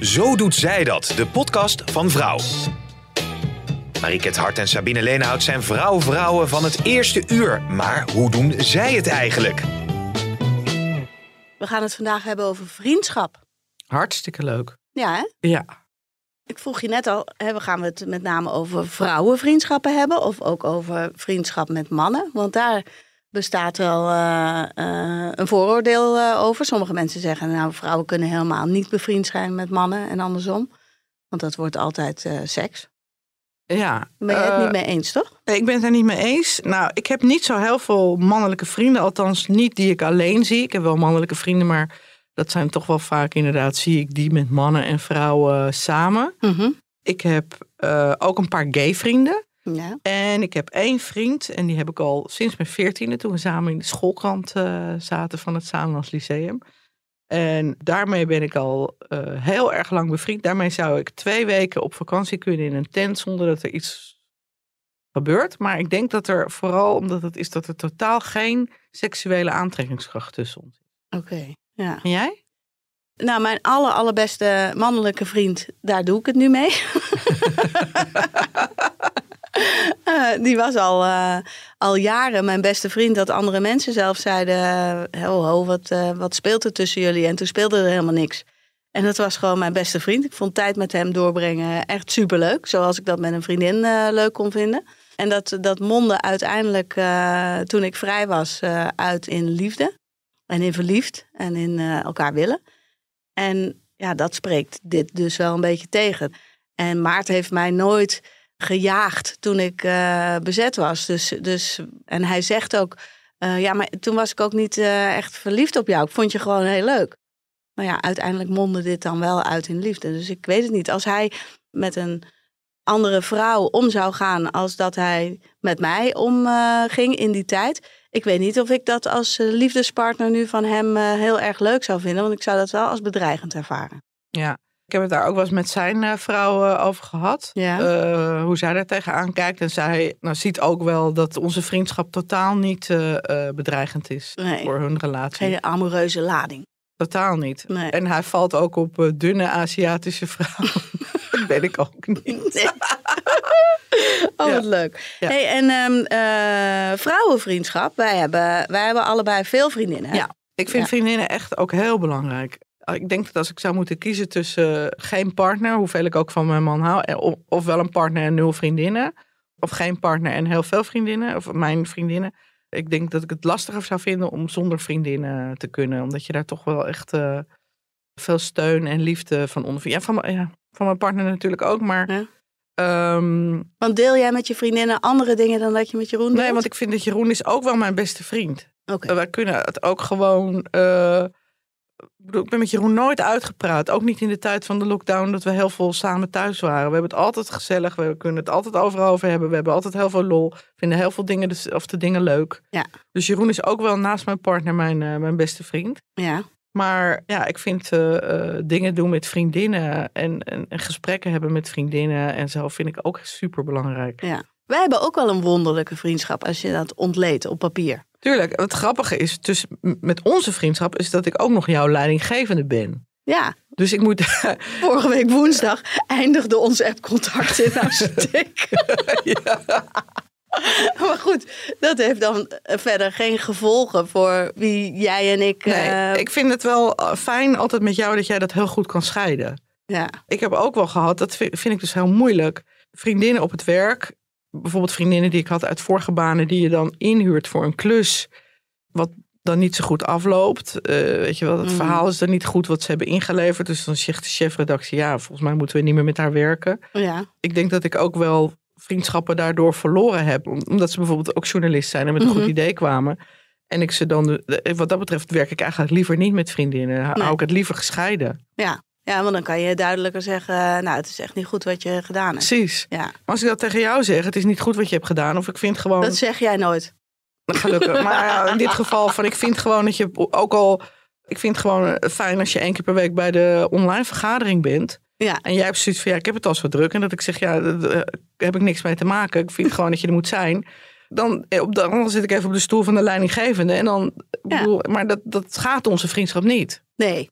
Zo doet zij dat, de podcast van Vrouw. Mariket Hart en Sabine Leenhout zijn vrouw-vrouwen van het eerste uur. Maar hoe doen zij het eigenlijk? We gaan het vandaag hebben over vriendschap. Hartstikke leuk. Ja, hè? Ja. Ik vroeg je net al, hè, we gaan het met name over vrouwenvriendschappen hebben of ook over vriendschap met mannen? Want daar bestaat wel eh, eh, een vooroordeel eh, over. Sommige mensen zeggen, nou, vrouwen kunnen helemaal niet bevriend zijn met mannen en andersom. Want dat wordt altijd seks. Ja. Ben je het niet mee eens, toch? Ik ben het er niet mee eens. Nou, ik heb niet zo heel veel mannelijke vrienden. Althans, niet die ik alleen zie. Ik heb wel mannelijke vrienden, maar dat zijn toch wel vaak inderdaad, zie ik die met mannen en vrouwen samen. Mhm. Ik heb ook een paar gay vrienden. Ja. En ik heb één vriend, en die heb ik al sinds mijn veertiende, toen we samen in de schoolkrant eh, zaten van het Samenlands Lyceum. En daarmee ben ik al eh, heel erg lang bevriend. Daarmee zou ik twee weken op vakantie kunnen in een tent zonder dat er iets gebeurt. Maar ik denk dat er vooral omdat het is dat er totaal geen seksuele aantrekkingskracht tussen ons is. Oké. Ja. En jij? Nou, mijn aller, allerbeste mannelijke vriend, daar doe ik het nu mee. Eh, die was al, eh, al jaren mijn beste vriend. Dat andere mensen zelf zeiden: eh, ho, ho, wat, wat speelt er tussen jullie? En toen speelde er helemaal niks. En dat was gewoon mijn beste vriend. Ik vond tijd met hem doorbrengen echt superleuk. Zoals ik dat met een vriendin leuk kon vinden. En dat, dat mondde uiteindelijk, toen ik vrij was, uit in liefde. En in verliefd. En in elkaar willen. En ja, dat spreekt dit dus wel een beetje tegen. En Maarten heeft mij nooit gejaagd toen ik eh, bezet was. Dus, dus, en hij zegt ook, eh, ja, maar toen was ik ook niet eh, echt verliefd op jou. Ik vond je gewoon heel leuk. Maar ja, uiteindelijk mondde dit dan wel uit in liefde. Dus ik weet het niet. Als hij met een andere vrouw om zou gaan als dat hij met mij omging ging in die tijd. Ik weet niet of ik dat als liefdespartner nu van hem heel erg leuk zou vinden. Want ik zou dat wel als bedreigend ervaren. Ja. Ik heb het daar ook wel eens met zijn eh, vrouw eh, over gehad. Ja. Eh, hoe zij daar tegenaan kijkt. En zij nou, ziet ook wel dat onze vriendschap totaal niet bedreigend is Nee. voor hun relatie. Geen amoureuze lading. Totaal niet. Nee. En hij valt ook op dunne Aziatische vrouwen. dat ben ik ook niet. Nee. Oh, Ja. wat leuk. Ja. Hey, en ehm, eh, vrouwenvriendschap. Wij hebben, wij hebben allebei veel vriendinnen. Ja. Ik vind vriendinnen echt ook heel belangrijk. Ik denk dat als ik zou moeten kiezen tussen geen partner, hoeveel ik ook van mijn man hou, en of, of wel een partner en nul vriendinnen, of geen partner en heel veel vriendinnen, of mijn vriendinnen. Ik denk dat ik het lastiger zou vinden om zonder vriendinnen te kunnen, omdat je daar toch wel echt eh, veel steun en liefde van ondervindt. Ja, van, mijn- ja, van mijn partner natuurlijk ook, maar. Ja. ehm, Want deel jij met je vriendinnen andere dingen dan dat je met Jeroen deelt? nee, want ik vind dat Jeroen is ook wel mijn beste vriend. Oké. Wij kunnen het ook gewoon. eh, ik ben met Jeroen nooit uitgepraat. Ook niet in de tijd van de lockdown dat we heel veel samen thuis waren. We hebben het altijd gezellig. We kunnen het altijd overal over hebben. We hebben altijd heel veel lol. Vinden heel veel dingen, dus, of de dingen leuk. Ja. Dus Jeroen is ook wel naast mijn partner mijn, eh, mijn beste vriend. Ja. Maar ja, ik vind eh, eh, dingen doen met vriendinnen en, en, en gesprekken hebben met vriendinnen en zo vind ik ook super belangrijk. ja. Wij hebben ook wel een wonderlijke vriendschap als je dat ontleedt op papier. Tuurlijk, het grappige is tussen, met onze vriendschap is dat ik ook nog jouw leidinggevende ben. Ja, Dus ik moet. vorige week woensdag eindigde ons appcontact in haar steek. Maar goed, dat heeft dan eh, verder geen gevolgen voor wie jij en ik. Nee, eh, ik vind het wel eh, fijn altijd met jou dat jij dat heel goed kan scheiden. ja. Ik heb ook wel gehad, dat vind, vind ik dus heel moeilijk. Vriendinnen op het werk, bijvoorbeeld vriendinnen die ik had uit vorige banen, die je dan inhuurt voor een klus, wat dan niet zo goed afloopt. Eh, weet je wel, het Mhm. verhaal is dan niet goed wat ze hebben ingeleverd. Dus dan zegt de chefredactie, ja, volgens mij moeten we niet meer met haar werken. ja. ik denk dat ik ook wel vriendschappen daardoor verloren heb. om- Omdat ze bijvoorbeeld ook journalist zijn en met een Mhm. goed idee kwamen. En ik ze dan, wat dat betreft, werk ik eigenlijk liever niet met vriendinnen. Hou Nee. ik het liever gescheiden. Ja. Ja, want dan kan je duidelijker zeggen, nou het is echt niet goed wat je gedaan hebt. Precies. Ja, Maar als ik dat tegen jou zeg, het is niet goed wat je hebt gedaan. Of ik vind gewoon, dat zeg jij nooit. gelukkig. Maar ja, in dit geval, van, ik vind gewoon dat je ook al, ik vind het gewoon fijn als je één keer per week bij de online vergadering bent. Ja, En jij hebt zoiets van, ja, ik heb het al zo druk. En dat ik zeg, ja, daar daar heb ik niks mee te maken. Ik vind gewoon dat je er moet zijn. Dan, eh, op de, dan zit ik even op de stoel van de leidinggevende. En dan, Ja. bedoel, maar dat, dat gaat onze vriendschap niet. nee.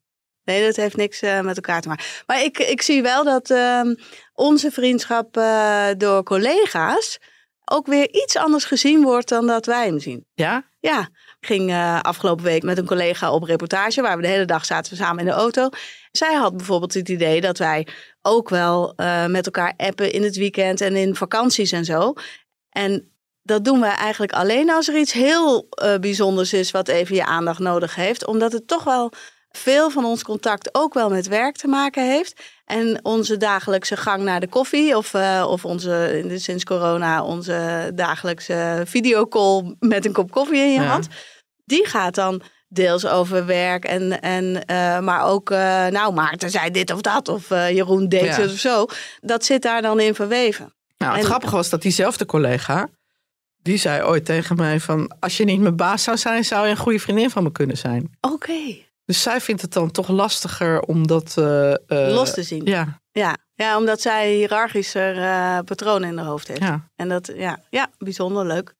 Nee, dat heeft niks eh, met elkaar te maken. Maar ik, ik zie wel dat ehm, onze vriendschap eh, door collega's ook weer iets anders gezien wordt dan dat wij hem zien. Ja? Ja, ik ging eh, afgelopen week met een collega op reportage, waar we de hele dag zaten we samen in de auto. Zij had bijvoorbeeld het idee dat wij ook wel met elkaar appen in het weekend en in vakanties en zo. En dat doen we eigenlijk alleen als er iets heel bijzonders is wat even je aandacht nodig heeft. Omdat het toch wel veel van ons contact ook wel met werk te maken heeft. En onze dagelijkse gang naar de koffie of, eh, of onze, sinds corona, onze dagelijkse videocall met een kop koffie in je Ja. hand. Die gaat dan deels over werk en, en eh, maar ook, eh, nou Maarten zei dit of dat of Jeroen deed Ja. het of zo. Dat zit daar dan in verweven. Nou, het En- grappige was dat diezelfde collega, die zei ooit tegen mij van, als je niet mijn baas zou zijn, zou je een goede vriendin van me kunnen zijn. Oké, Dus zij vindt het dan toch lastiger om dat... eh, eh, los te zien. Ja. Ja, Ja. omdat zij hiërarchischer eh patronen in haar hoofd heeft. ja. En dat, ja, ja, bijzonder leuk.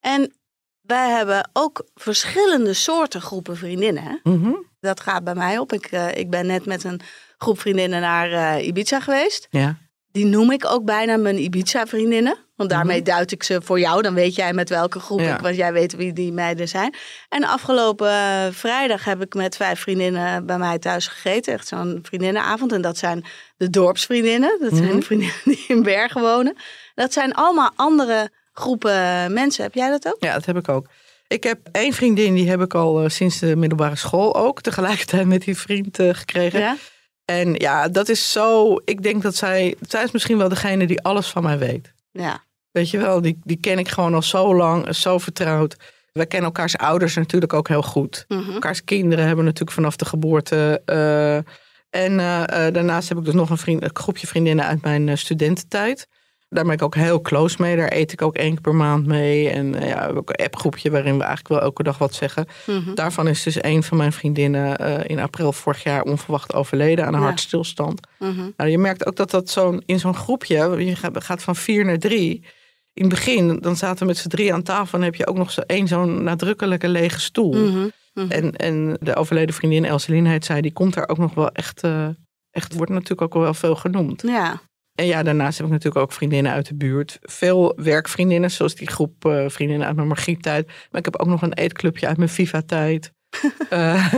En wij hebben ook verschillende soorten groepen vriendinnen. Mhm. Dat gaat bij mij op. Ik, ik ben net met een groep vriendinnen naar Ibiza geweest. ja. Die noem ik ook bijna mijn Ibiza-vriendinnen. Want daarmee duid ik ze voor jou. Dan weet jij met welke groep Mhm. Ja. ik, want jij weet wie die meiden zijn. En afgelopen eh, vrijdag heb ik met vijf vriendinnen bij mij thuis gegeten. Echt zo'n vriendinnenavond. En dat zijn de dorpsvriendinnen. Dat zijn Mhm. de vriendinnen die in Bergen wonen. Dat zijn allemaal andere groepen mensen. Heb jij dat ook? Ja, dat heb ik ook. Ik heb één vriendin, die heb ik al eh, sinds de middelbare school ook. Tegelijkertijd met die vriend eh, gekregen. Ja? En ja, dat is zo... Ik denk dat zij... Zij is misschien wel degene die alles van mij weet. Ja. Weet je wel, die, die ken ik gewoon al zo lang. Zo vertrouwd. Wij kennen elkaars ouders natuurlijk ook heel goed. Mhm. Elkaars kinderen hebben we natuurlijk vanaf de geboorte. eh, en eh, eh, daarnaast heb ik dus nog een, vriend, een groepje vriendinnen uit mijn studententijd. Daar ben ik ook heel close mee. Daar eet ik ook één keer per maand mee. En ja, we hebben ook een appgroepje waarin we eigenlijk wel elke dag wat zeggen. Mhm. Daarvan is dus een van mijn vriendinnen in april vorig jaar onverwacht overleden aan een Ja. hartstilstand. Mhm. Nou, je merkt ook dat dat zo'n in zo'n groepje, je gaat van vier naar drie. In het begin, dan zaten we met z'n drie aan tafel en heb je ook nog zo één zo'n nadrukkelijke lege stoel. Mhm. Mhm. En, en de overleden vriendin Elseline heet zij, die komt daar ook nog wel echt, eh, echt wordt natuurlijk ook wel veel genoemd. Ja. En ja, daarnaast heb ik natuurlijk ook vriendinnen uit de buurt. Veel werkvriendinnen, zoals die groep eh, vriendinnen uit mijn Margriet-tijd. Maar ik heb ook nog een eetclubje uit mijn Viva-tijd. Eh,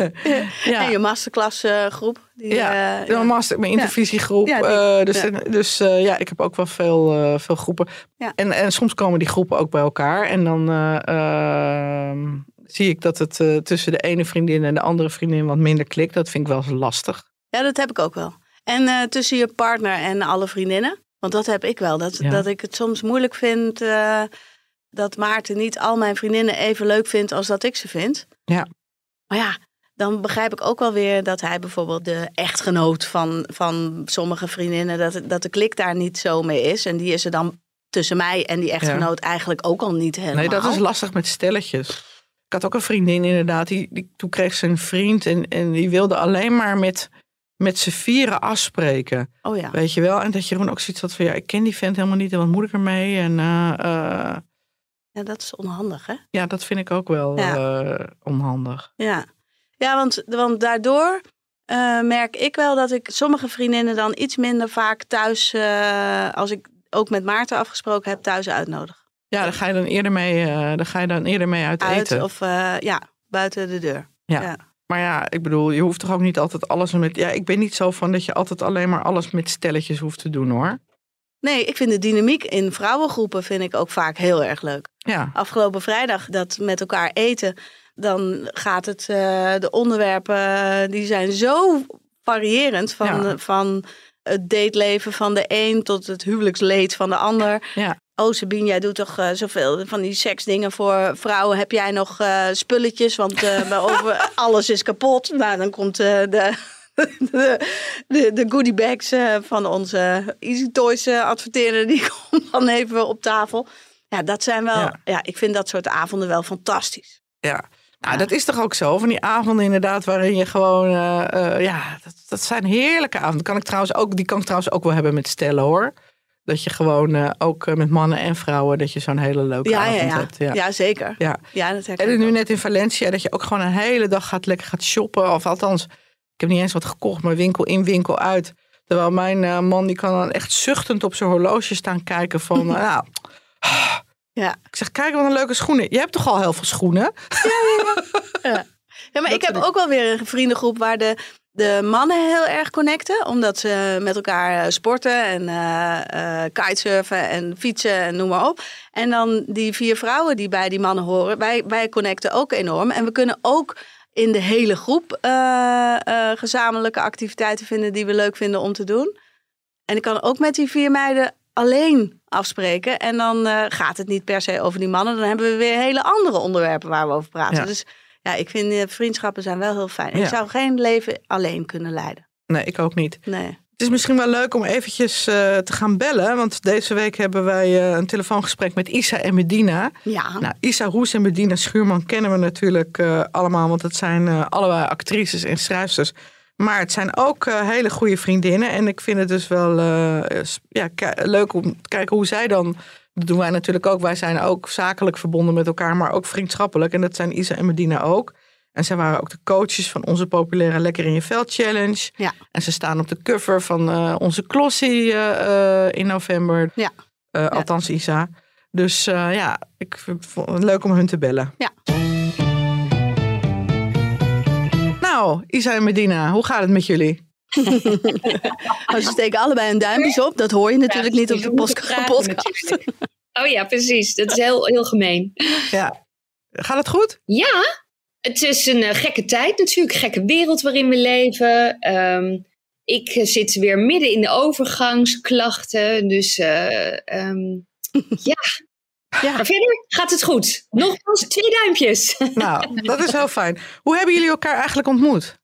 ja. En je masterclass groep. Die, Ja, Mijn master, mijn intervisiegroep. Ja, die- eh, dus ja. dus ja, ik heb ook wel veel, veel groepen. Ja. En, en soms komen die groepen ook bij elkaar. En dan eh, ehm, zie ik dat het tussen de ene vriendin en de andere vriendin wat minder klikt. Dat vind ik wel eens lastig. Ja, dat heb ik ook wel. En tussen je partner en alle vriendinnen. Want dat heb ik wel. Dat, dat ik het soms moeilijk vind dat Maarten niet al mijn vriendinnen even leuk vindt als dat ik ze vind. Ja. Maar ja, dan begrijp ik ook wel weer dat hij bijvoorbeeld de echtgenoot van, van sommige vriendinnen, dat, dat de klik daar niet zo mee is. En die is er dan tussen mij en die echtgenoot eigenlijk ook al niet helemaal. Nee, dat is lastig met stelletjes. Ik had ook een vriendin inderdaad. Die, die, toen kreeg ze een vriend en, en die wilde alleen maar met, met z'n vieren afspreken. Oh ja. Weet je wel? En dat Jeroen ook zoiets had van... ja, ik ken die vent helemaal niet en wat moet ik ermee? En eh, eh, ja, dat is onhandig hè. ja, dat vind ik ook wel Ja. eh, onhandig. Ja, ja want, want daardoor eh, merk ik wel dat ik sommige vriendinnen dan iets minder vaak thuis, eh, als ik ook met Maarten afgesproken heb, thuis uitnodig. Ja, daar ga je dan eerder mee, daar ga je dan eerder mee uit, Uit eten. of ja, buiten de deur. Ja. ja. Maar ja, ik bedoel, je hoeft toch ook niet altijd alles met... Ja, ik ben niet zo van dat je altijd alleen maar alles met stelletjes hoeft te doen, hoor. Nee, ik vind de dynamiek in vrouwengroepen vind ik ook vaak heel erg leuk. Ja, Afgelopen vrijdag dat met elkaar eten, dan gaat het, eh, de onderwerpen, die zijn zo variërend van, Ja. van het dateleven van de een tot het huwelijksleed van de ander. Ja. Oh Sabine, jij doet toch eh, zoveel van die seksdingen voor vrouwen. Heb jij nog eh, spulletjes? Want eh, over, alles is kapot. Nou, dan komt eh, de, de, de, bags eh, van onze Easy Toys eh, adverteren. Die komt dan even op tafel. Ja, dat zijn wel... Ja. Ja. ik vind dat soort avonden wel fantastisch. Ja. Nou, dat is toch ook zo. Van die avonden inderdaad waarin je gewoon... eh, ja, dat, dat zijn heerlijke avonden. Kan ik trouwens ook, die kan ik trouwens ook wel hebben met stellen hoor. Dat je gewoon ook met mannen en vrouwen... dat je zo'n hele leuke Ja, avond ja. hebt. Ja. Ja, zeker. Ja. Ja, dat En nu ook. net in Valencia, dat je ook gewoon een hele dag gaat lekker gaat shoppen. Of althans, heb niet eens wat gekocht, maar winkel in, winkel uit. Terwijl mijn eh, man, die kan dan echt zuchtend op zijn horloge staan kijken van... eh, nou, Ja. ik zeg, kijk wat een leuke schoenen. Je hebt toch al heel veel schoenen? Ja, maar Dat ik heb ik- ook wel weer een vriendengroep waar de, de mannen heel erg connecten. Omdat ze met elkaar eh, sporten en kitesurfen en fietsen en noem maar op. En dan die vier vrouwen die bij die mannen horen. Wij, wij connecten ook enorm. En we kunnen ook in de hele groep eh, eh, gezamenlijke activiteiten vinden die we leuk vinden om te doen. En ik kan ook met die vier meiden alleen afspreken. En dan eh, gaat het niet per se over die mannen. Dan hebben we weer hele andere onderwerpen waar we over praten. Ja. Dus ja, ik vind vriendschappen zijn wel heel fijn. Ja. Ik zou geen leven alleen kunnen leiden. Nee, ik ook niet. Nee. Het is misschien wel leuk om eventjes eh, te gaan bellen. Want deze week hebben wij eh, een telefoongesprek met Isa en Medina. Ja. Nou, Isa Roes en Medina Schuurman kennen we natuurlijk eh, allemaal. Want het zijn allebei actrices en schrijfsters. Maar het zijn ook hele goede vriendinnen. En ik vind het dus wel ja, leuk om te kijken hoe zij dan... Dat doen wij natuurlijk ook. Wij zijn ook zakelijk verbonden met elkaar, maar ook vriendschappelijk. En dat zijn Isa en Medina ook. En zij waren ook de coaches van onze populaire Lekker in je Veld Challenge. Ja. En ze staan op de cover van eh, onze Klossie eh, eh, in november. Ja. Eh, Althans, Isa. Dus eh, ja, ik vind het leuk om hun te bellen. Ja. Nou, Isa en Medina, hoe gaat het met jullie? Maar ze steken allebei hun duimpjes op. Dat hoor je natuurlijk niet op de podcast. Oh ja, precies. Dat is heel, heel gemeen. Ja. Gaat het goed? Ja, het is een eh, gekke tijd natuurlijk. Gekke wereld waarin we leven. Ehm, ik eh, zit weer midden in de overgangsklachten. Dus eh, ehm, ja. Ja. Maar verder gaat het goed. Nogmaals, twee duimpjes. Nou, dat is heel fijn. Hoe hebben jullie elkaar eigenlijk ontmoet?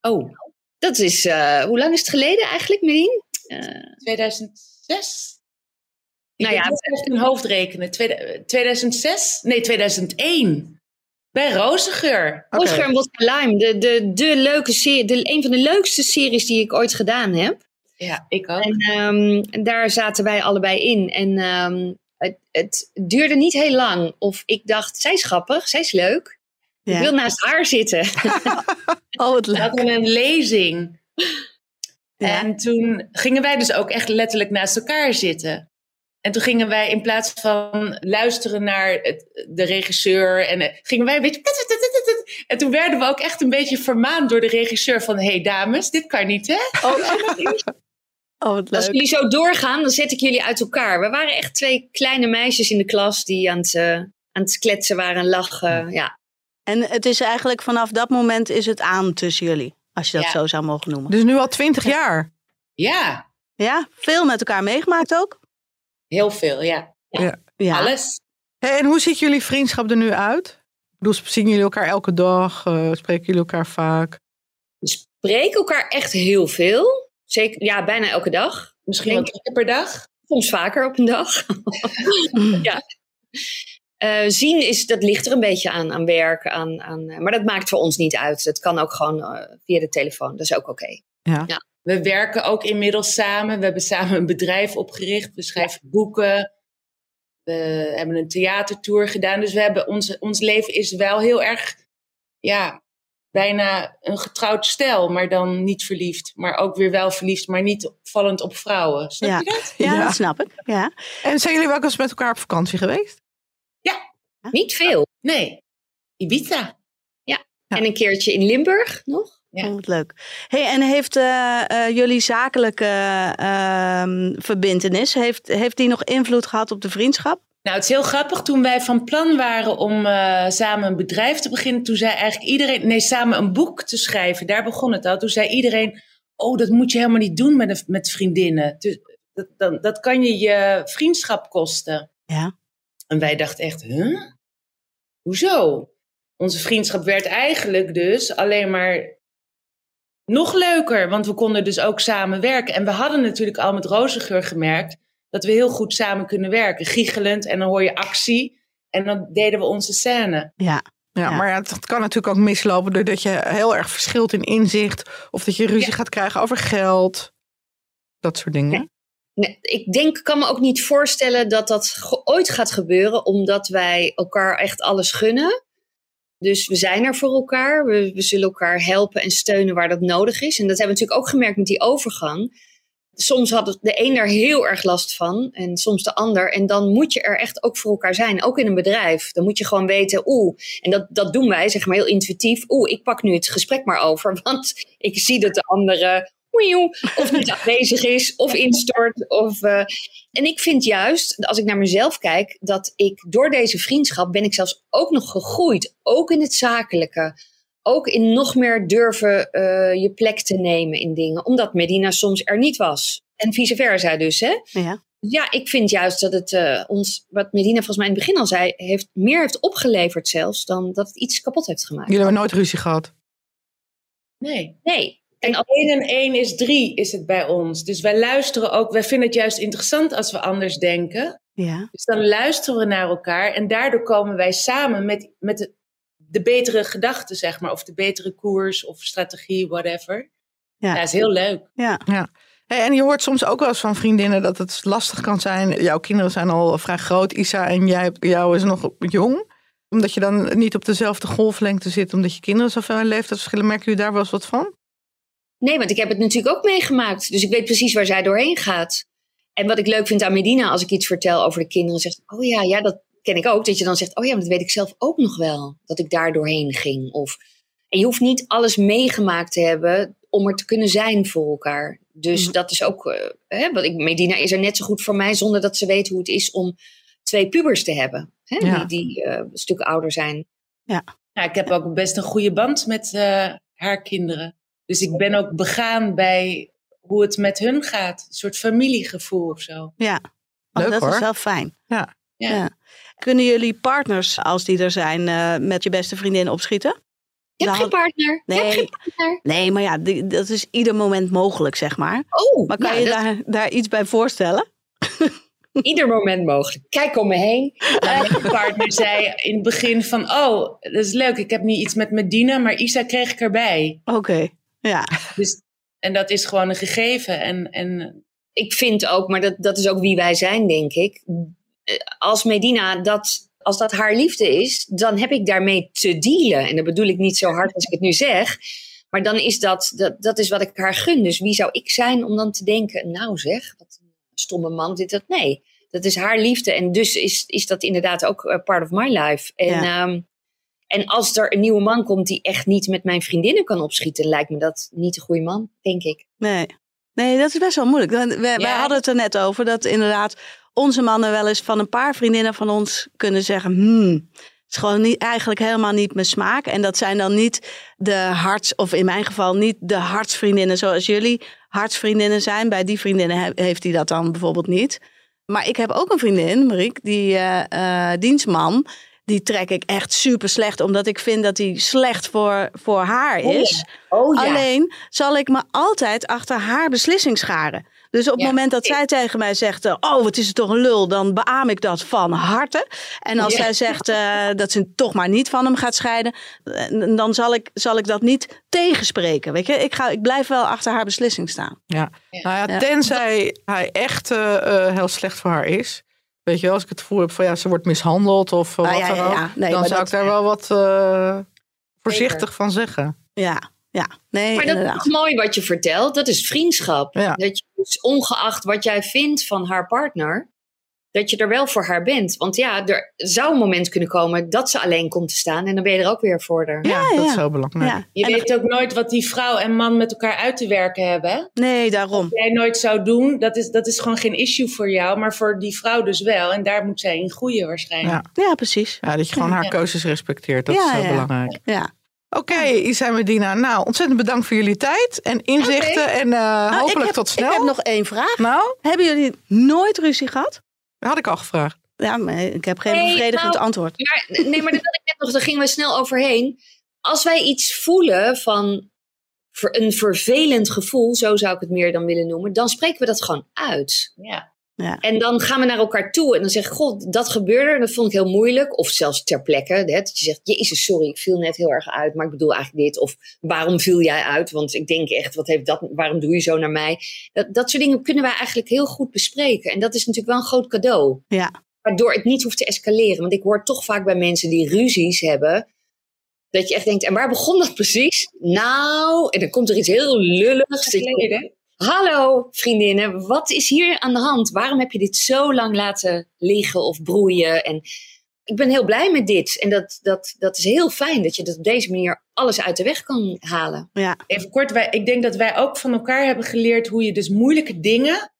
Oh, dat is... eh, hoe lang is het geleden eigenlijk, Merien? Eh, 2006? Ik Nou nou ja, ja, even een hoofd rekenen. Tweede- 2006? Nee, 2001. Bij Rozengeur. Oscar en Vodka Lime. De, de, de leuke serie, de, een van de leukste series die ik ooit gedaan heb. Ja, ik ook. En ehm, daar zaten wij allebei in. En ehm, het, het duurde niet heel lang. Of ik dacht, zij is grappig, zij is leuk. Ik wil naast haar zitten. Oh, wat We leuk. hadden een lezing. Ja. En toen gingen wij dus ook echt letterlijk naast elkaar zitten. En toen gingen wij in plaats van luisteren naar het, de regisseur, en, eh, gingen wij een beetje. En toen werden we ook echt een beetje vermaand door de regisseur van: hé hey dames, dit kan niet, hè? Oh, oh, wat Als jullie zo doorgaan, dan zet ik jullie uit elkaar. We waren echt twee kleine meisjes in de klas die aan het, eh, aan het kletsen waren en lachen. Ja. En het is eigenlijk vanaf dat moment is het aan tussen jullie. Als je dat Ja. zo zou mogen noemen. Dus nu al twintig jaar. Ja, Ja, veel met elkaar meegemaakt ook. Heel veel, ja. Ja. Alles. Hey, en hoe ziet jullie vriendschap er nu uit? Ik bedoel, zien jullie elkaar elke dag? Eh, spreken jullie elkaar vaak? We spreken elkaar echt heel veel. Zeker, ja, bijna elke dag. Misschien wel drie keer per dag. Soms vaker op een dag. ja. Eh, zien is, dat ligt er een beetje aan, aan werk. Aan, aan, eh, maar dat maakt voor ons niet uit. Het kan ook gewoon eh, via de telefoon. Dat is ook oké. We werken ook inmiddels samen. We hebben samen een bedrijf opgericht. We schrijven boeken. We hebben een theatertour gedaan. Dus we hebben ons, ons leven is wel heel erg, ja, bijna een getrouwd stel. Maar dan niet verliefd. Maar ook weer wel verliefd, maar niet vallend op vrouwen. Snap Ja. je dat? Ja, Ja. dat snap ik. Ja. En zijn jullie wel eens met elkaar op vakantie geweest? Niet veel. Nee. Ibiza. Ja. En een keertje in Limburg nog. Ja. Oh, wat leuk. Hey, en heeft eh, eh, jullie zakelijke ehm, verbintenis, heeft, heeft die nog invloed gehad op de vriendschap? Nou, het is heel grappig. Toen wij van plan waren om eh, samen een bedrijf te beginnen, toen zei eigenlijk iedereen, nee, samen een boek te schrijven. Daar begon het al. Toen zei iedereen, oh, dat moet je helemaal niet doen met, een- met vriendinnen. Dus dat, dan, dat kan je je vriendschap kosten. Ja. En wij dachten echt, huh? Hoezo? Onze vriendschap werd eigenlijk dus alleen maar nog leuker. Want we konden dus ook samen werken. En we hadden natuurlijk al met Rozengeur gemerkt dat we heel goed samen kunnen werken. Giechelend en dan hoor je actie. En dan deden we onze scène. Ja. Ja, Ja. maar ja, het kan natuurlijk ook mislopen doordat je heel erg verschilt in inzicht. Of dat je ruzie Ja. gaat krijgen over geld. Dat soort dingen. Nee, ik denk, kan me ook niet voorstellen dat dat ooit gaat gebeuren, omdat wij elkaar echt alles gunnen. Dus we zijn er voor elkaar. We, we zullen elkaar helpen en steunen waar dat nodig is. En dat hebben we natuurlijk ook gemerkt met die overgang. Soms had de een daar heel erg last van en soms de ander. En dan moet je er echt ook voor elkaar zijn. Ook in een bedrijf. Dan moet je gewoon weten, oeh, en dat, dat doen wij, zeg maar heel intuïtief. Oeh, ik pak nu het gesprek maar over. Want ik zie dat de andere of niet aanwezig is, of instort. Of, eh, en ik vind juist, als ik naar mezelf kijk, dat ik door deze vriendschap ben ik zelfs ook nog gegroeid. Ook in het zakelijke. Ook in nog meer durven eh, je plek te nemen in dingen. Omdat Medina soms er niet was. En vice versa dus, hè. Ja. Ja, ik vind juist dat het eh, ons, wat Medina volgens mij in het begin al zei, heeft, meer heeft opgeleverd zelfs dan dat het iets kapot heeft gemaakt. Jullie hebben nooit ruzie gehad. Nee. Nee. En als- 1 en 1 is 3 is het bij ons. Dus wij luisteren ook. Wij vinden het juist interessant als we anders denken. Ja. Dus dan luisteren we naar elkaar. En daardoor komen wij samen met, met de, de betere gedachten, zeg maar. Of de betere koers of strategie, whatever. Ja. Ja, dat is heel leuk. Ja. Hey, en je hoort soms ook wel eens van vriendinnen dat het lastig kan zijn. Jouw kinderen zijn al vrij groot, Isa, en jij, jou is nog jong. Omdat je dan niet op dezelfde golflengte zit, omdat je kinderen zoveel in leeftijdsverschillen. Merken jullie daar wel eens wat van? Nee, want ik heb het natuurlijk ook meegemaakt. Dus ik weet precies waar zij doorheen gaat. En wat ik leuk vind aan Medina, als ik iets vertel over de kinderen, zegt: Oh ja, ja, dat ken ik ook. Dat je dan zegt: Oh ja, maar dat weet ik zelf ook nog wel. Dat ik daar doorheen ging. Of, en je hoeft niet alles meegemaakt te hebben om er te kunnen zijn voor elkaar. Dus Mhm. dat is ook. eh, hè, wat ik, Medina is er net zo goed voor mij zonder dat ze weet hoe het is om twee pubers te hebben. Hè, Ja. Die, die eh, een stuk ouder zijn. Ja, ik heb ook best een goede band met eh, haar kinderen. Dus ik ben ook begaan bij hoe het met hun gaat. Een soort familiegevoel of zo. Ja. Oh, Leuk, dat hoor. is wel fijn. Ja. Ja. Ja. Kunnen jullie partners, als die er zijn, eh, met je beste vriendin opschieten? Hebt Nou, geen partner. Je hebt nee. geen partner. Nee, maar ja, die- dat is ieder moment mogelijk, zeg maar. Oh, Maar kan nou, je dat- daar, daar iets bij voorstellen? Ieder moment mogelijk. Kijk om me heen. Mijn partner zei in het begin van... Oh, dat is leuk. Ik heb niet iets met Medina, maar Isa kreeg ik erbij. Oké, ja. Dus, en dat is gewoon een gegeven. En, en Ik vind ook, maar dat, dat is ook wie wij zijn, denk ik. Als Medina dat, als dat haar liefde is, dan heb ik daarmee te dealen. En dat bedoel ik niet zo hard als ik het nu zeg. Maar dan is dat, dat, dat is wat ik haar gun. Dus wie zou ik zijn om dan te denken, nou zeg, wat een stomme man, dit, dat. Nee, dat is haar liefde. En dus is, is dat inderdaad ook eh, part of my life. En, ehm, en als er een nieuwe man komt die echt niet met mijn vriendinnen kan opschieten, lijkt me dat niet een goede man, denk ik. Nee. nee, dat is best wel moeilijk. We, wij Ja. hadden het er net over dat inderdaad onze mannen wel eens van een paar vriendinnen van ons kunnen zeggen... Hmm, het is gewoon niet, eigenlijk helemaal niet mijn smaak. En dat zijn dan niet de harts, of in mijn geval niet de hartsvriendinnen zoals jullie hartsvriendinnen zijn. Bij die vriendinnen he- heeft hij dat dan bijvoorbeeld niet. Maar ik heb ook een vriendin, Mariek, die eh, eh, dienstman. Die trek ik echt super slecht, omdat ik vind dat hij slecht voor, voor haar Oh ja. is. oh Alleen zal ik me altijd achter haar beslissing scharen. Dus op het Ja. moment dat zij tegen mij zegt: eh, Oh, wat is het toch een lul, dan beaam ik dat van harte. En als Ja. zij zegt eh, dat ze toch maar niet van hem gaat scheiden, eh, dan zal ik, zal ik dat niet tegenspreken. Weet je, ik, ga, ik blijf wel achter haar beslissing staan. Ja. Ja. Nou ja, Ja. tenzij hij echt heel slecht voor haar is. Weet je wel, als ik het gevoel heb van ja, ze wordt mishandeld of eh, Ah, wat ja, dan ja, ook. ja. Nee, dan zou dat- ik daar wel wat eh, voorzichtig van zeggen. Ja, ja. Nee, Maar dat is mooi wat je vertelt. Dat is vriendschap. Ja. Dat je dus ongeacht wat jij vindt van haar partner, dat je er wel voor haar bent. Want ja, er zou een moment kunnen komen dat ze alleen komt te staan en dan ben je er ook weer voor haar. Ja, dat ja. is heel belangrijk. Ja. Je En weet ook nooit wat die vrouw en man met elkaar uit te werken hebben. hè? Nee, daarom. Wat jij nooit zou doen, dat is, dat is gewoon geen issue voor jou. Maar voor die vrouw dus wel. En daar moet zij in groeien waarschijnlijk. Ja. Ja, precies. Ja, dat je gewoon haar Ja. keuzes respecteert, dat Ja, is heel ja. belangrijk. Ja. Oké, Isa Medina. Nou, ontzettend bedankt voor jullie tijd en inzichten. En eh, Nou, hopelijk heb- tot snel. Ik heb nog één vraag. Nou, Hebben jullie nooit ruzie gehad? Dat had ik al gevraagd. Ja, maar ik heb geen Nee, bevredigend nou, antwoord. Maar, nee, maar dat had ik net nog, daar gingen we snel overheen. Als wij iets voelen van een vervelend gevoel, zo zou ik het meer dan willen noemen, dan spreken we dat gewoon uit. Ja. En dan gaan we naar elkaar toe en dan zeg ik, god, dat gebeurde, en dat vond ik heel moeilijk. Of zelfs ter plekke, hè, dat je zegt, jezus, sorry, ik viel net heel erg uit, maar ik bedoel eigenlijk dit. Of waarom viel jij uit? Want ik denk echt, wat heeft dat, waarom doe je zo naar mij? Dat, dat soort dingen kunnen wij eigenlijk heel goed bespreken. En dat is natuurlijk wel een groot cadeau. Ja. Waardoor het niet hoeft te escaleren. Want ik hoor toch vaak bij mensen die ruzies hebben, dat je echt denkt, en waar begon dat precies? Nou, en dan komt er iets heel lulligs. Geleden. Hallo vriendinnen, wat is hier aan de hand? Waarom heb je dit zo lang laten liggen of broeien? En ik ben heel blij met dit. En dat, dat, dat is heel fijn dat je dat op deze manier alles uit de weg kan halen. Even kort, wij, ik denk dat wij ook van elkaar hebben geleerd hoe je dus moeilijke dingen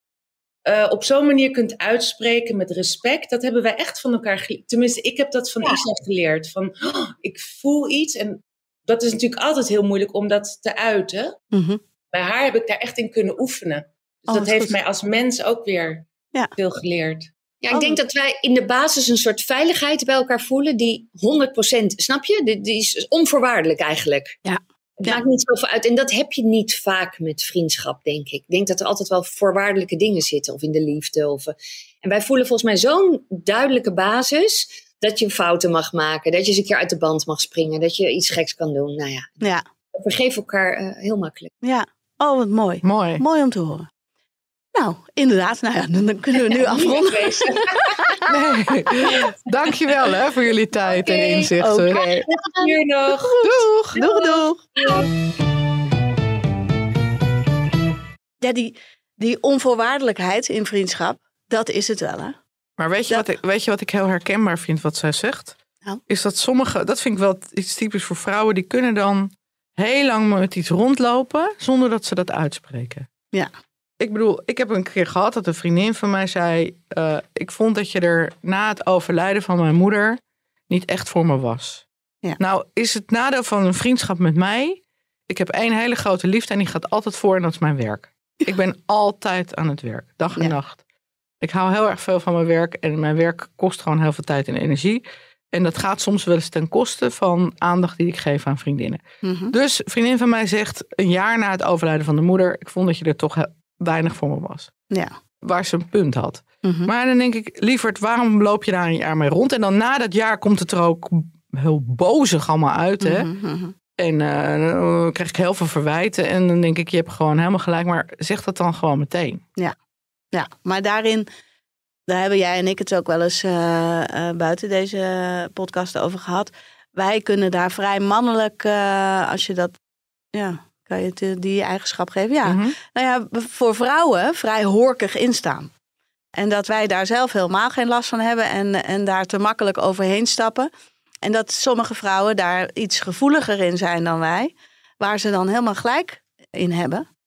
eh, op zo'n manier kunt uitspreken met respect. Dat hebben wij echt van elkaar geleerd. Tenminste, ik heb dat van Isa geleerd. Van, oh, ik voel iets en dat is natuurlijk altijd heel moeilijk om dat te uiten. Mhm. Bij haar heb ik daar echt in kunnen oefenen. Dus Oh, dat wat heeft goed. mij als mens ook weer Ja. veel geleerd. Ja, ik Oh. denk dat wij in de basis een soort veiligheid bij elkaar voelen die 100%, snap je? Die, die is onvoorwaardelijk eigenlijk. Ja. Het Ja. maakt niet zoveel uit. En dat heb je niet vaak met vriendschap, denk ik. Ik denk dat er altijd wel voorwaardelijke dingen zitten. Of in de liefde. Of, eh, en wij voelen volgens mij zo'n duidelijke basis. Dat je fouten mag maken. Dat je eens een keer uit de band mag springen. Dat je iets geks kan doen. Nou ja, Ja, we vergeven elkaar eh, heel makkelijk. ja. Oh, wat mooi. Mooi. Mooi om te horen. Nou, inderdaad. Nou ja, dan kunnen we nu afronden. Nee. Dankjewel hè, voor jullie tijd en Oké, inzichten. Oké. Hier nog. Doeg! Doeg, doeg. Ja, die, die onvoorwaardelijkheid in vriendschap, dat is het wel, hè? Maar weet je, Dat- wat ik, weet je wat ik heel herkenbaar vind wat zij zegt? Nou? Is dat sommige, dat vind ik wel iets typisch voor vrouwen, die kunnen dan heel lang met iets rondlopen zonder dat ze dat uitspreken. Ja. Ik bedoel, ik heb een keer gehad dat een vriendin van mij zei: eh, Ik vond dat je er na het overlijden van mijn moeder niet echt voor me was. Ja. Nou, is het nadeel van een vriendschap met mij. Ik heb één hele grote liefde en die gaat altijd voor en dat is mijn werk. Ik ben altijd aan het werk, dag en Ja. nacht. Ik hou heel erg veel van mijn werk en mijn werk kost gewoon heel veel tijd en energie. En dat gaat soms wel eens ten koste van aandacht die ik geef aan vriendinnen. Mhm. Dus vriendin van mij zegt een jaar na het overlijden van de moeder, ik vond dat je er toch weinig voor me was. Ja. Waar ze een punt had. Mhm. Maar dan denk ik, lieverd, waarom loop je daar een jaar mee rond? En dan na dat jaar komt het er ook heel bozig allemaal uit. Hè? Mhm. En eh, dan krijg ik heel veel verwijten. En dan denk ik, je hebt gewoon helemaal gelijk. Maar zeg dat dan gewoon meteen. Ja, maar daarin, daar hebben jij en ik het ook wel eens eh, eh, buiten deze podcast over gehad. Wij kunnen daar vrij mannelijk, eh, als je dat, ja, kan je het, die eigenschap geven? Ja, Mhm. nou ja, voor vrouwen vrij horkig instaan. En dat wij daar zelf helemaal geen last van hebben en, en daar te makkelijk overheen stappen. En dat sommige vrouwen daar iets gevoeliger in zijn dan wij, waar ze dan helemaal gelijk in hebben.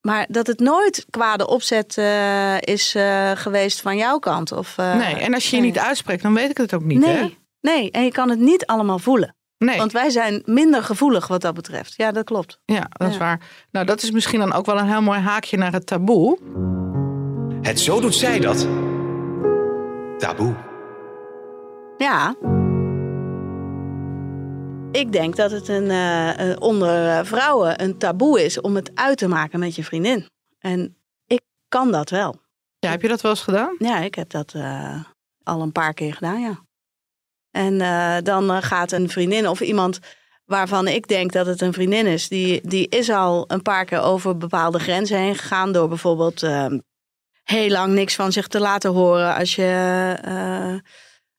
Maar dat het nooit kwade opzet eh, is eh, geweest van jouw kant. Of, eh, nee, en als je je nee. niet uitspreekt, dan weet ik het ook niet. Hè? nee, nee, en je kan het niet allemaal voelen. Nee, Want wij zijn minder gevoelig wat dat betreft. Ja, dat klopt. ja, dat is waar. Nou, dat is misschien dan ook wel een heel mooi haakje naar het taboe. Het zo doet zij dat. Taboe. Ja. Ik denk dat het een, eh, onder eh, vrouwen een taboe is om het uit te maken met je vriendin. En ik kan dat wel. Ja, heb je dat wel eens gedaan? Ja, ik heb dat eh, al een paar keer gedaan, ja. En dan gaat een vriendin of iemand waarvan ik denk dat het een vriendin is, die, die is al een paar keer over bepaalde grenzen heen gegaan door bijvoorbeeld eh, heel lang niks van zich te laten horen als je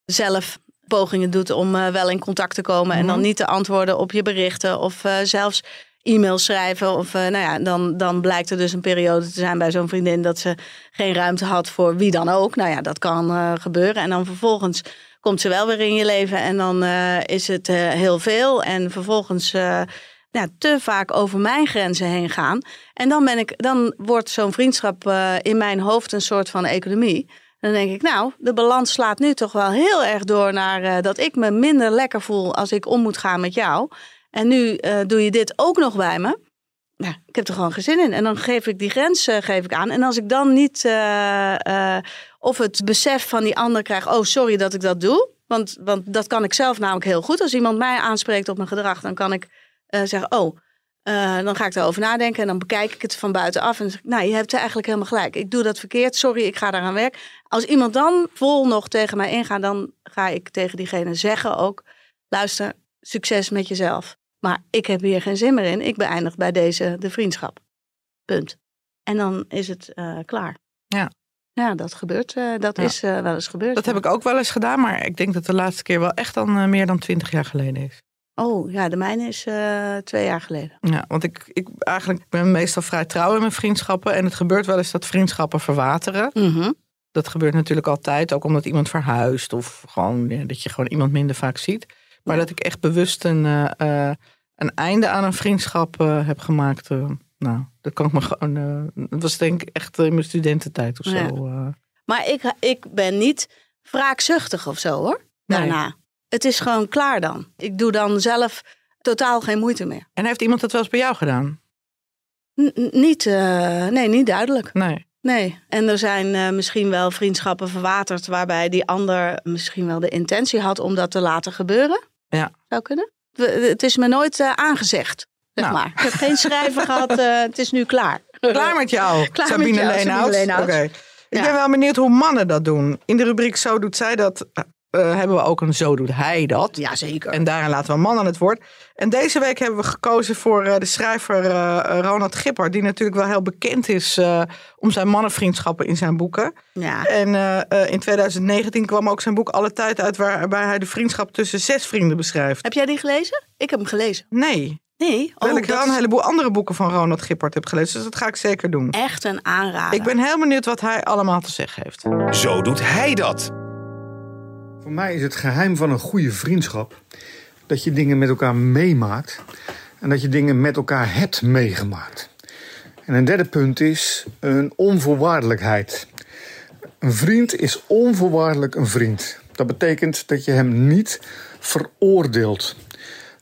zelf pogingen doet om eh, wel in contact te komen en dan Mhm. niet te antwoorden op je berichten of eh, zelfs e-mails schrijven. Of eh, nou ja, dan, dan blijkt er dus een periode te zijn bij zo'n vriendin dat ze geen ruimte had voor wie dan ook. Nou ja, dat kan gebeuren. En dan vervolgens komt ze wel weer in je leven en dan is het heel veel. En vervolgens ja, te vaak over mijn grenzen heen gaan. En dan, ben ik, dan wordt zo'n vriendschap in mijn hoofd een soort van economie. Dan denk ik, nou, de balans slaat nu toch wel heel erg door naar eh, dat ik me minder lekker voel als ik om moet gaan met jou. En nu eh, doe je dit ook nog bij me. Ja, ik heb er gewoon geen zin in. En dan geef ik die grens eh, geef ik aan. En als ik dan niet of het besef van die ander krijg, oh sorry dat ik dat doe. Want, want dat kan ik zelf namelijk heel goed. Als iemand mij aanspreekt op mijn gedrag, dan kan ik zeggen, oh, eh, dan ga ik erover nadenken en dan bekijk ik het van buitenaf. En dan zeg ik, nou, je hebt eigenlijk helemaal gelijk. Ik doe dat verkeerd, sorry, ik ga daaraan werken. Als iemand dan vol nog tegen mij ingaat, dan ga ik tegen diegene zeggen ook, luister, succes met jezelf. Maar ik heb hier geen zin meer in. Ik beëindig bij deze de vriendschap. Punt. En dan is het eh, klaar. Ja. Ja, dat gebeurt. eh, dat Ja. is wel eens gebeurd. Dat heb ik ook wel eens gedaan, maar ik denk dat de laatste keer wel echt dan meer dan twintig jaar geleden is. Oh, ja, de mijne is eh, twee jaar geleden. Ja, want ik, ik eigenlijk ben meestal vrij trouw in mijn vriendschappen. En het gebeurt wel eens dat vriendschappen verwateren. Mhm. Dat gebeurt natuurlijk altijd, ook omdat iemand verhuist of gewoon ja, dat je gewoon iemand minder vaak ziet. Maar Ja. dat ik echt bewust een, eh, eh, een einde aan een vriendschap heb gemaakt. nou, dat kan ik me gewoon. dat was denk ik echt in mijn studententijd of zo. Ja. Maar ik, ik ben niet wraakzuchtig of zo hoor. Nee. Het is gewoon klaar dan. Ik doe dan zelf totaal geen moeite meer. En heeft iemand dat wel eens bij jou gedaan? N- niet, eh, nee, niet duidelijk. Nee. Nee. En er zijn eh, misschien wel vriendschappen verwaterd waarbij die ander misschien wel de intentie had om dat te laten gebeuren. Ja. Zou kunnen. Het is me nooit eh, aangezegd. Zeg Nou. maar. Ik heb geen schrijver gehad. eh, het is nu klaar. Klaar met jou, Klaar Sabine Leenhout. Oké. Ik Ja. ben wel benieuwd hoe mannen dat doen. In de rubriek Zo doet zij dat eh, hebben we ook een Zo doet hij dat. Jazeker. En daarin laten we een man aan het woord. En deze week hebben we gekozen voor eh, de schrijver eh, Ronald Gipper. Die natuurlijk wel heel bekend is eh, om zijn mannenvriendschappen in zijn boeken. Ja. En eh, eh, in 2019 kwam ook zijn boek Alle Tijd uit... waarbij hij de vriendschap tussen zes vrienden beschrijft. Heb jij die gelezen? Ik heb hem gelezen. Nee, Nee. Oh, terwijl ik dat wel een heleboel andere boeken van Ronald Gippert heb gelezen. Dus dat ga ik zeker doen. echt een aanrader. Ik ben heel benieuwd wat hij allemaal te zeggen heeft. Zo doet hij dat. Voor mij is het geheim van een goede vriendschap dat je dingen met elkaar meemaakt en dat je dingen met elkaar hebt meegemaakt. En een derde punt is een onvoorwaardelijkheid. Een vriend is onvoorwaardelijk een vriend. Dat betekent dat je hem niet veroordeelt.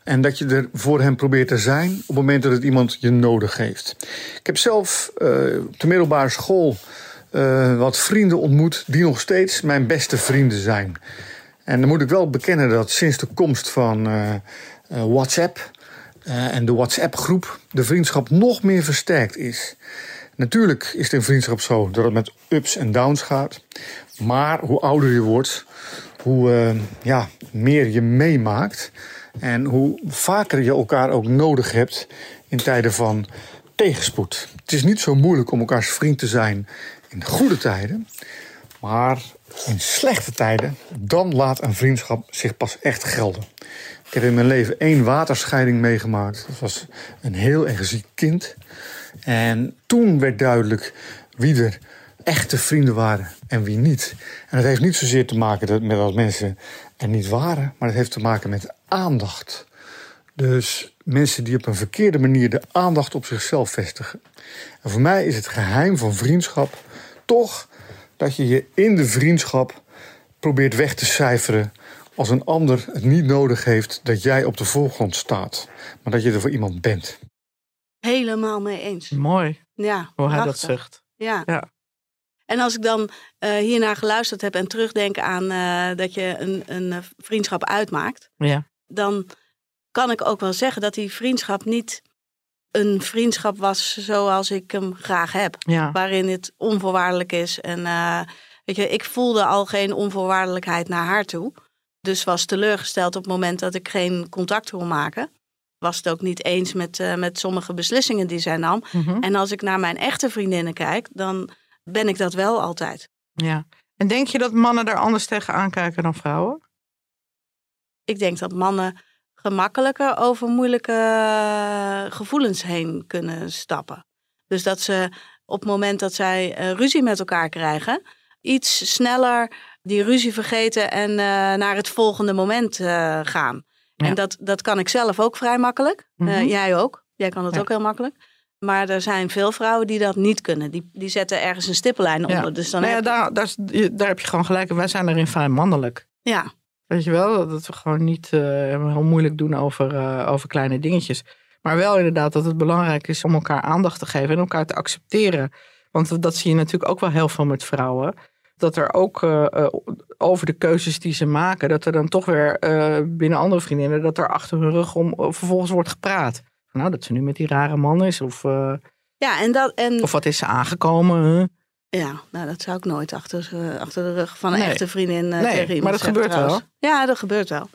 En dat je er voor hem probeert te zijn op het moment dat het iemand je nodig heeft. Ik heb zelf eh, op de middelbare school eh, wat vrienden ontmoet die nog steeds mijn beste vrienden zijn. En dan moet ik wel bekennen dat sinds de komst van eh, eh, WhatsApp eh, en de WhatsApp-groep de vriendschap nog meer versterkt is. Natuurlijk is het in vriendschap zo dat het met ups en downs gaat. Maar hoe ouder je wordt, hoe ja, meer je meemaakt. En hoe vaker je elkaar ook nodig hebt in tijden van tegenspoed. Het is niet zo moeilijk om elkaars vriend te zijn in goede tijden. Maar in slechte tijden, dan laat een vriendschap zich pas echt gelden. Ik heb in mijn leven één waterscheiding meegemaakt. Dat was een heel erg ziek kind. En toen werd duidelijk wie er echte vrienden waren en wie niet. En dat heeft niet zozeer te maken met dat mensen er niet waren, maar het heeft te maken met aandacht. Dus mensen die op een verkeerde manier de aandacht op zichzelf vestigen. En voor mij is het geheim van vriendschap toch dat je je in de vriendschap probeert weg te cijferen als een ander het niet nodig heeft dat jij op de voorgrond staat, maar dat je er voor iemand bent. helemaal mee eens. Mooi Ja, hoe hij dat zegt. Ja. Ja. En als ik dan eh, hiernaar geluisterd heb en terugdenk aan eh, dat je een, een eh, vriendschap uitmaakt, Ja. dan kan ik ook wel zeggen dat die vriendschap niet een vriendschap was zoals ik hem graag heb. Ja. Waarin het onvoorwaardelijk is. En eh, weet je, ik voelde al geen onvoorwaardelijkheid naar haar toe. Dus was teleurgesteld op het moment dat ik geen contact wil maken. Was het ook niet eens met, eh, met sommige beslissingen die zij nam. Mhm. En als ik naar mijn echte vriendinnen kijk, dan ben ik dat wel altijd. ja. En denk je dat mannen daar anders tegen aankijken dan vrouwen? Ik denk dat mannen gemakkelijker over moeilijke eh, gevoelens heen kunnen stappen. Dus dat ze op het moment dat zij eh, ruzie met elkaar krijgen, iets sneller die ruzie vergeten en eh, naar het volgende moment gaan. Ja. En dat, dat kan ik zelf ook vrij makkelijk. Mhm. jij ook. Jij kan dat Ja. ook heel makkelijk. Maar er zijn veel vrouwen die dat niet kunnen. Die, die zetten ergens een stippellijn onder. Ja. Dus dan Nou heb- daar, daar, daar heb je gewoon gelijk. Wij zijn erin fijn mannelijk. ja. Weet je wel, dat we gewoon niet uh, heel moeilijk doen over, uh, over kleine dingetjes. Maar wel inderdaad dat het belangrijk is om elkaar aandacht te geven en elkaar te accepteren. Want dat zie je natuurlijk ook wel heel veel met vrouwen. Dat er ook uh, over de keuzes die ze maken, dat er dan toch weer binnen andere vriendinnen, dat er achter hun rug om vervolgens wordt gepraat. Nou, dat ze nu met die rare man is. Of, ja, en dat, en... of wat is ze aangekomen? Ja, nou dat zou ik nooit achter, achter de rug van een echte vriendin uh, nee, tegen maar dat gebeurt wel. Ja, dat gebeurt wel.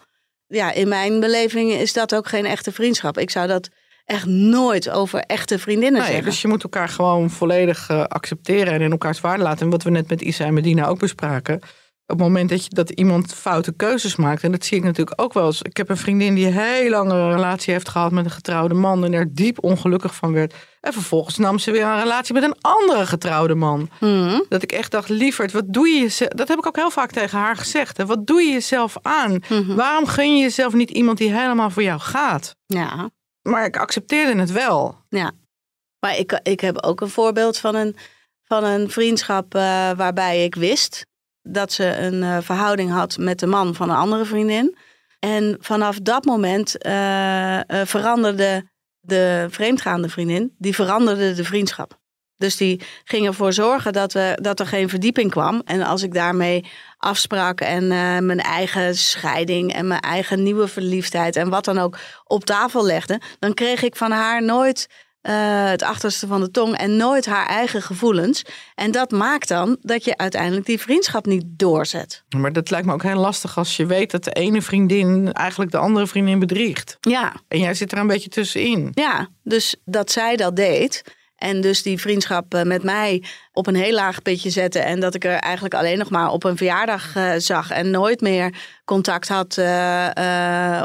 Ja, in mijn beleving is dat ook geen echte vriendschap. Ik zou dat echt nooit over echte vriendinnen nee, zeggen. Dus je moet elkaar gewoon volledig uh, accepteren en in elkaars waarde laten. En wat we net met Isa en Medina ook bespraken op het moment dat, je, dat iemand foute keuzes maakt, en dat zie ik natuurlijk ook wel eens. Ik heb een vriendin die een heel lange relatie heeft gehad met een getrouwde man en er diep ongelukkig van werd. En vervolgens nam ze weer een relatie met een andere getrouwde man. Mhm. Dat ik echt dacht, lieverd, wat doe je jezelf? Dat heb ik ook heel vaak tegen haar gezegd. Hè? Wat doe je jezelf aan? Mhm. Waarom gun je jezelf niet iemand die helemaal voor jou gaat? Ja, Maar ik accepteerde het wel. ja. Maar ik, ik heb ook een voorbeeld van een, van een vriendschap eh, waarbij ik wist dat ze een eh, verhouding had met de man van een andere vriendin. En vanaf dat moment eh, veranderde de vreemdgaande vriendin, die veranderde de vriendschap. Dus die ging ervoor zorgen dat, we, dat er geen verdieping kwam. En als ik daarmee afsprak en eh, mijn eigen scheiding en mijn eigen nieuwe verliefdheid en wat dan ook op tafel legde, dan kreeg ik van haar nooit eh, het achterste van de tong en nooit haar eigen gevoelens. En dat maakt dan dat je uiteindelijk die vriendschap niet doorzet. Maar dat lijkt me ook heel lastig als je weet dat de ene vriendin eigenlijk de andere vriendin bedriegt. Ja, En jij zit er een beetje tussenin. ja, dus dat zij dat deed. En dus die vriendschap eh, met mij op een heel laag pitje zette. En dat ik er eigenlijk alleen nog maar op een verjaardag eh, zag. En nooit meer contact had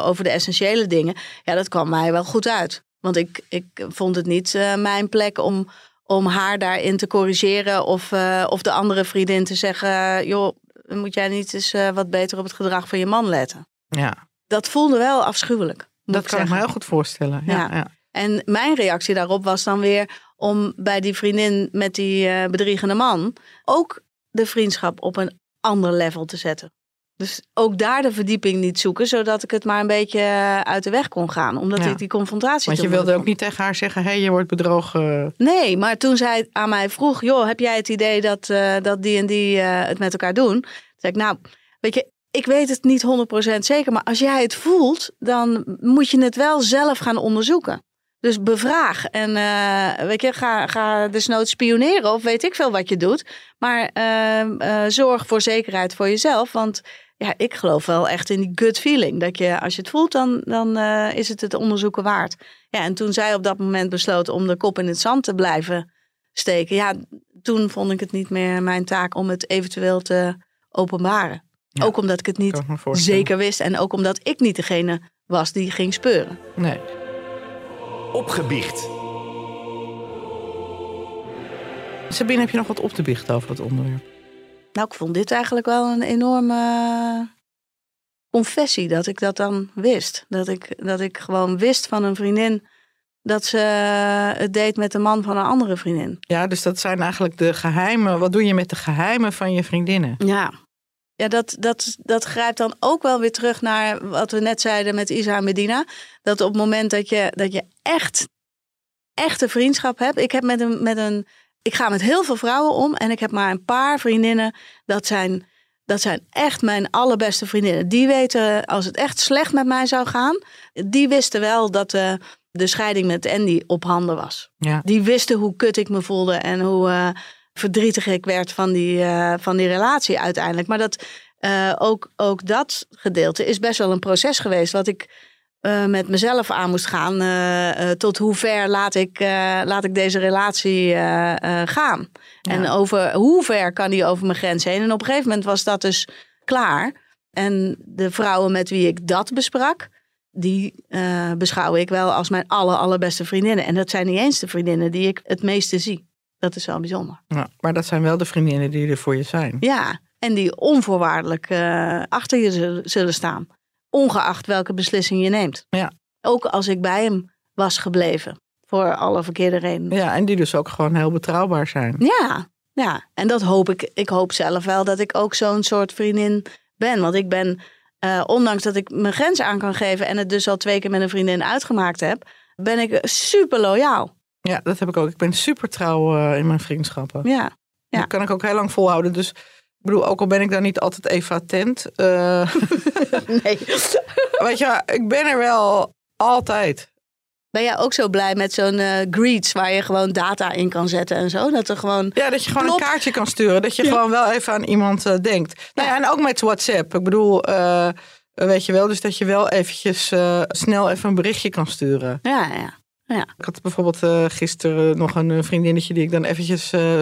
over de essentiële dingen. Ja, dat kwam mij wel goed uit. Want ik, ik vond het niet eh, mijn plek om, om haar daarin te corrigeren. Of, eh, of de andere vriendin te zeggen: joh, moet jij niet eens eh, wat beter op het gedrag van je man letten? Ja, Dat voelde wel afschuwelijk. dat kan ik me zeggen. heel goed voorstellen. Ja, Ja. ja. En mijn reactie daarop was dan weer om bij die vriendin met die bedriegende man ook de vriendschap op een ander level te zetten. Dus ook daar de verdieping niet zoeken, zodat ik het maar een beetje eh, uit de weg kon gaan. Omdat Ja. ik die confrontatie Want je wilde ook niet tegen haar zeggen: hé, hey, je wordt bedrogen. Nee, maar toen zij aan mij vroeg: joh, heb jij het idee dat, eh, dat die en die eh, het met elkaar doen? Toen zei ik, nou, weet je, ik weet het niet 100% zeker, maar als jij het voelt, dan moet je het wel zelf gaan onderzoeken. Dus bevraag en weet je, ga, ga desnoods spioneren of weet ik veel wat je doet. Maar eh, eh, zorg voor zekerheid voor jezelf, want ja, ik geloof wel echt in die gut feeling. Dat je, als je het voelt, dan, dan eh, is het het onderzoeken waard. Ja, en toen zij op dat moment besloot om de kop in het zand te blijven steken, ja, toen vond ik het niet meer mijn taak om het eventueel te openbaren. Ja, ook omdat ik het niet ik zeker wist en ook omdat ik niet degene was die ging speuren. Nee. Opgebiecht. Sabine, heb je nog wat op te biechten over het onderwerp? Nou, ik vond dit eigenlijk wel een enorme confessie dat ik dat dan wist. Dat ik, dat ik gewoon wist van een vriendin dat ze het deed met de man van een andere vriendin. Ja, dus dat zijn eigenlijk de geheimen. Wat doe je met de geheimen van je vriendinnen? Ja. Ja, dat, dat, dat grijpt dan ook wel weer terug naar wat we net zeiden met Isa en Medina. Dat op het moment dat je, dat je echt, echte vriendschap hebt. Ik heb met een, met een. Ik ga met heel veel vrouwen om en ik heb maar een paar vriendinnen. Dat zijn, dat zijn echt mijn allerbeste vriendinnen. Die weten als het echt slecht met mij zou gaan. Die wisten wel dat de, de scheiding met Andy op handen was. Ja. Die wisten hoe kut ik me voelde en hoe eh, verdrietig ik werd van die, eh, van die relatie uiteindelijk. Maar dat, eh, ook, ook dat gedeelte is best wel een proces geweest. Wat ik eh, met mezelf aan moest gaan. eh, eh, tot hoe ver laat ik, laat ik deze relatie gaan. En over hoe ver kan die over mijn grens heen. En op een gegeven moment was dat dus klaar. En de vrouwen met wie ik dat besprak. Die beschouw ik wel als mijn aller, allerbeste vriendinnen. En dat zijn niet eens de vriendinnen die ik het meeste zie. Dat is wel bijzonder. Ja, maar dat zijn wel de vriendinnen die er voor je zijn. Ja, en die onvoorwaardelijk achter je zullen staan. Ongeacht welke beslissing je neemt. Ja. Ook als ik bij hem was gebleven. Voor alle verkeerde redenen. Ja, en die dus ook gewoon heel betrouwbaar zijn. Ja, ja. En dat hoop ik. Ik hoop zelf wel dat ik ook zo'n soort vriendin ben. Want ik ben eh, ondanks dat ik mijn grenzen aan kan geven en het dus al twee keer met een vriendin uitgemaakt heb, ben ik super loyaal. Ja, dat heb ik ook. Ik ben super trouw eh, in mijn vriendschappen. Ja. Ja. Dat kan ik ook heel lang volhouden. Dus ik bedoel, ook al ben ik daar niet altijd even attent. eh, Nee. weet je, ik ben er wel altijd. Ben jij ook zo blij met zo'n eh, greets waar je gewoon data in kan zetten en zo? Dat er gewoon. Ja, dat je gewoon een kaartje kan sturen. Dat je gewoon wel even aan iemand eh, denkt. Nou ja, en ook met WhatsApp. Ik bedoel, weet je wel, dus dat je wel eventjes snel even een berichtje kan sturen. Ja, ja. Ik had bijvoorbeeld eh, gisteren nog een eh, vriendinnetje die ik dan eventjes, eh,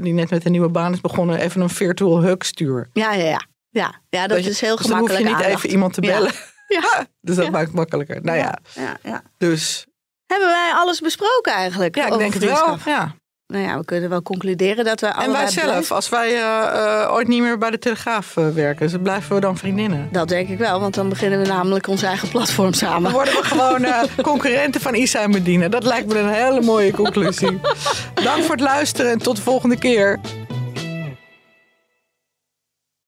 die net met een nieuwe baan is begonnen, even een virtual hug stuur. Ja, ja, ja. Ja, ja dat is heel dus dan hoef gemakkelijk. je niet aandacht. even iemand te Ja. bellen. Ja. Dus dat Ja. maakt het makkelijker. Nou ja, ja, ja. dus Hebben wij alles besproken eigenlijk? ja, ik denk het wel. Ja. Nou ja, we kunnen wel concluderen dat we En wij zelf, blijven- als wij eh, eh, ooit niet meer bij de Telegraaf eh, werken, dus blijven we dan vriendinnen. Dat denk ik wel, want dan beginnen we namelijk ons eigen platform Dan samen. worden we gewoon concurrenten van Isa en Medina. Dat lijkt me een hele mooie conclusie. Dank voor het luisteren en tot de volgende keer.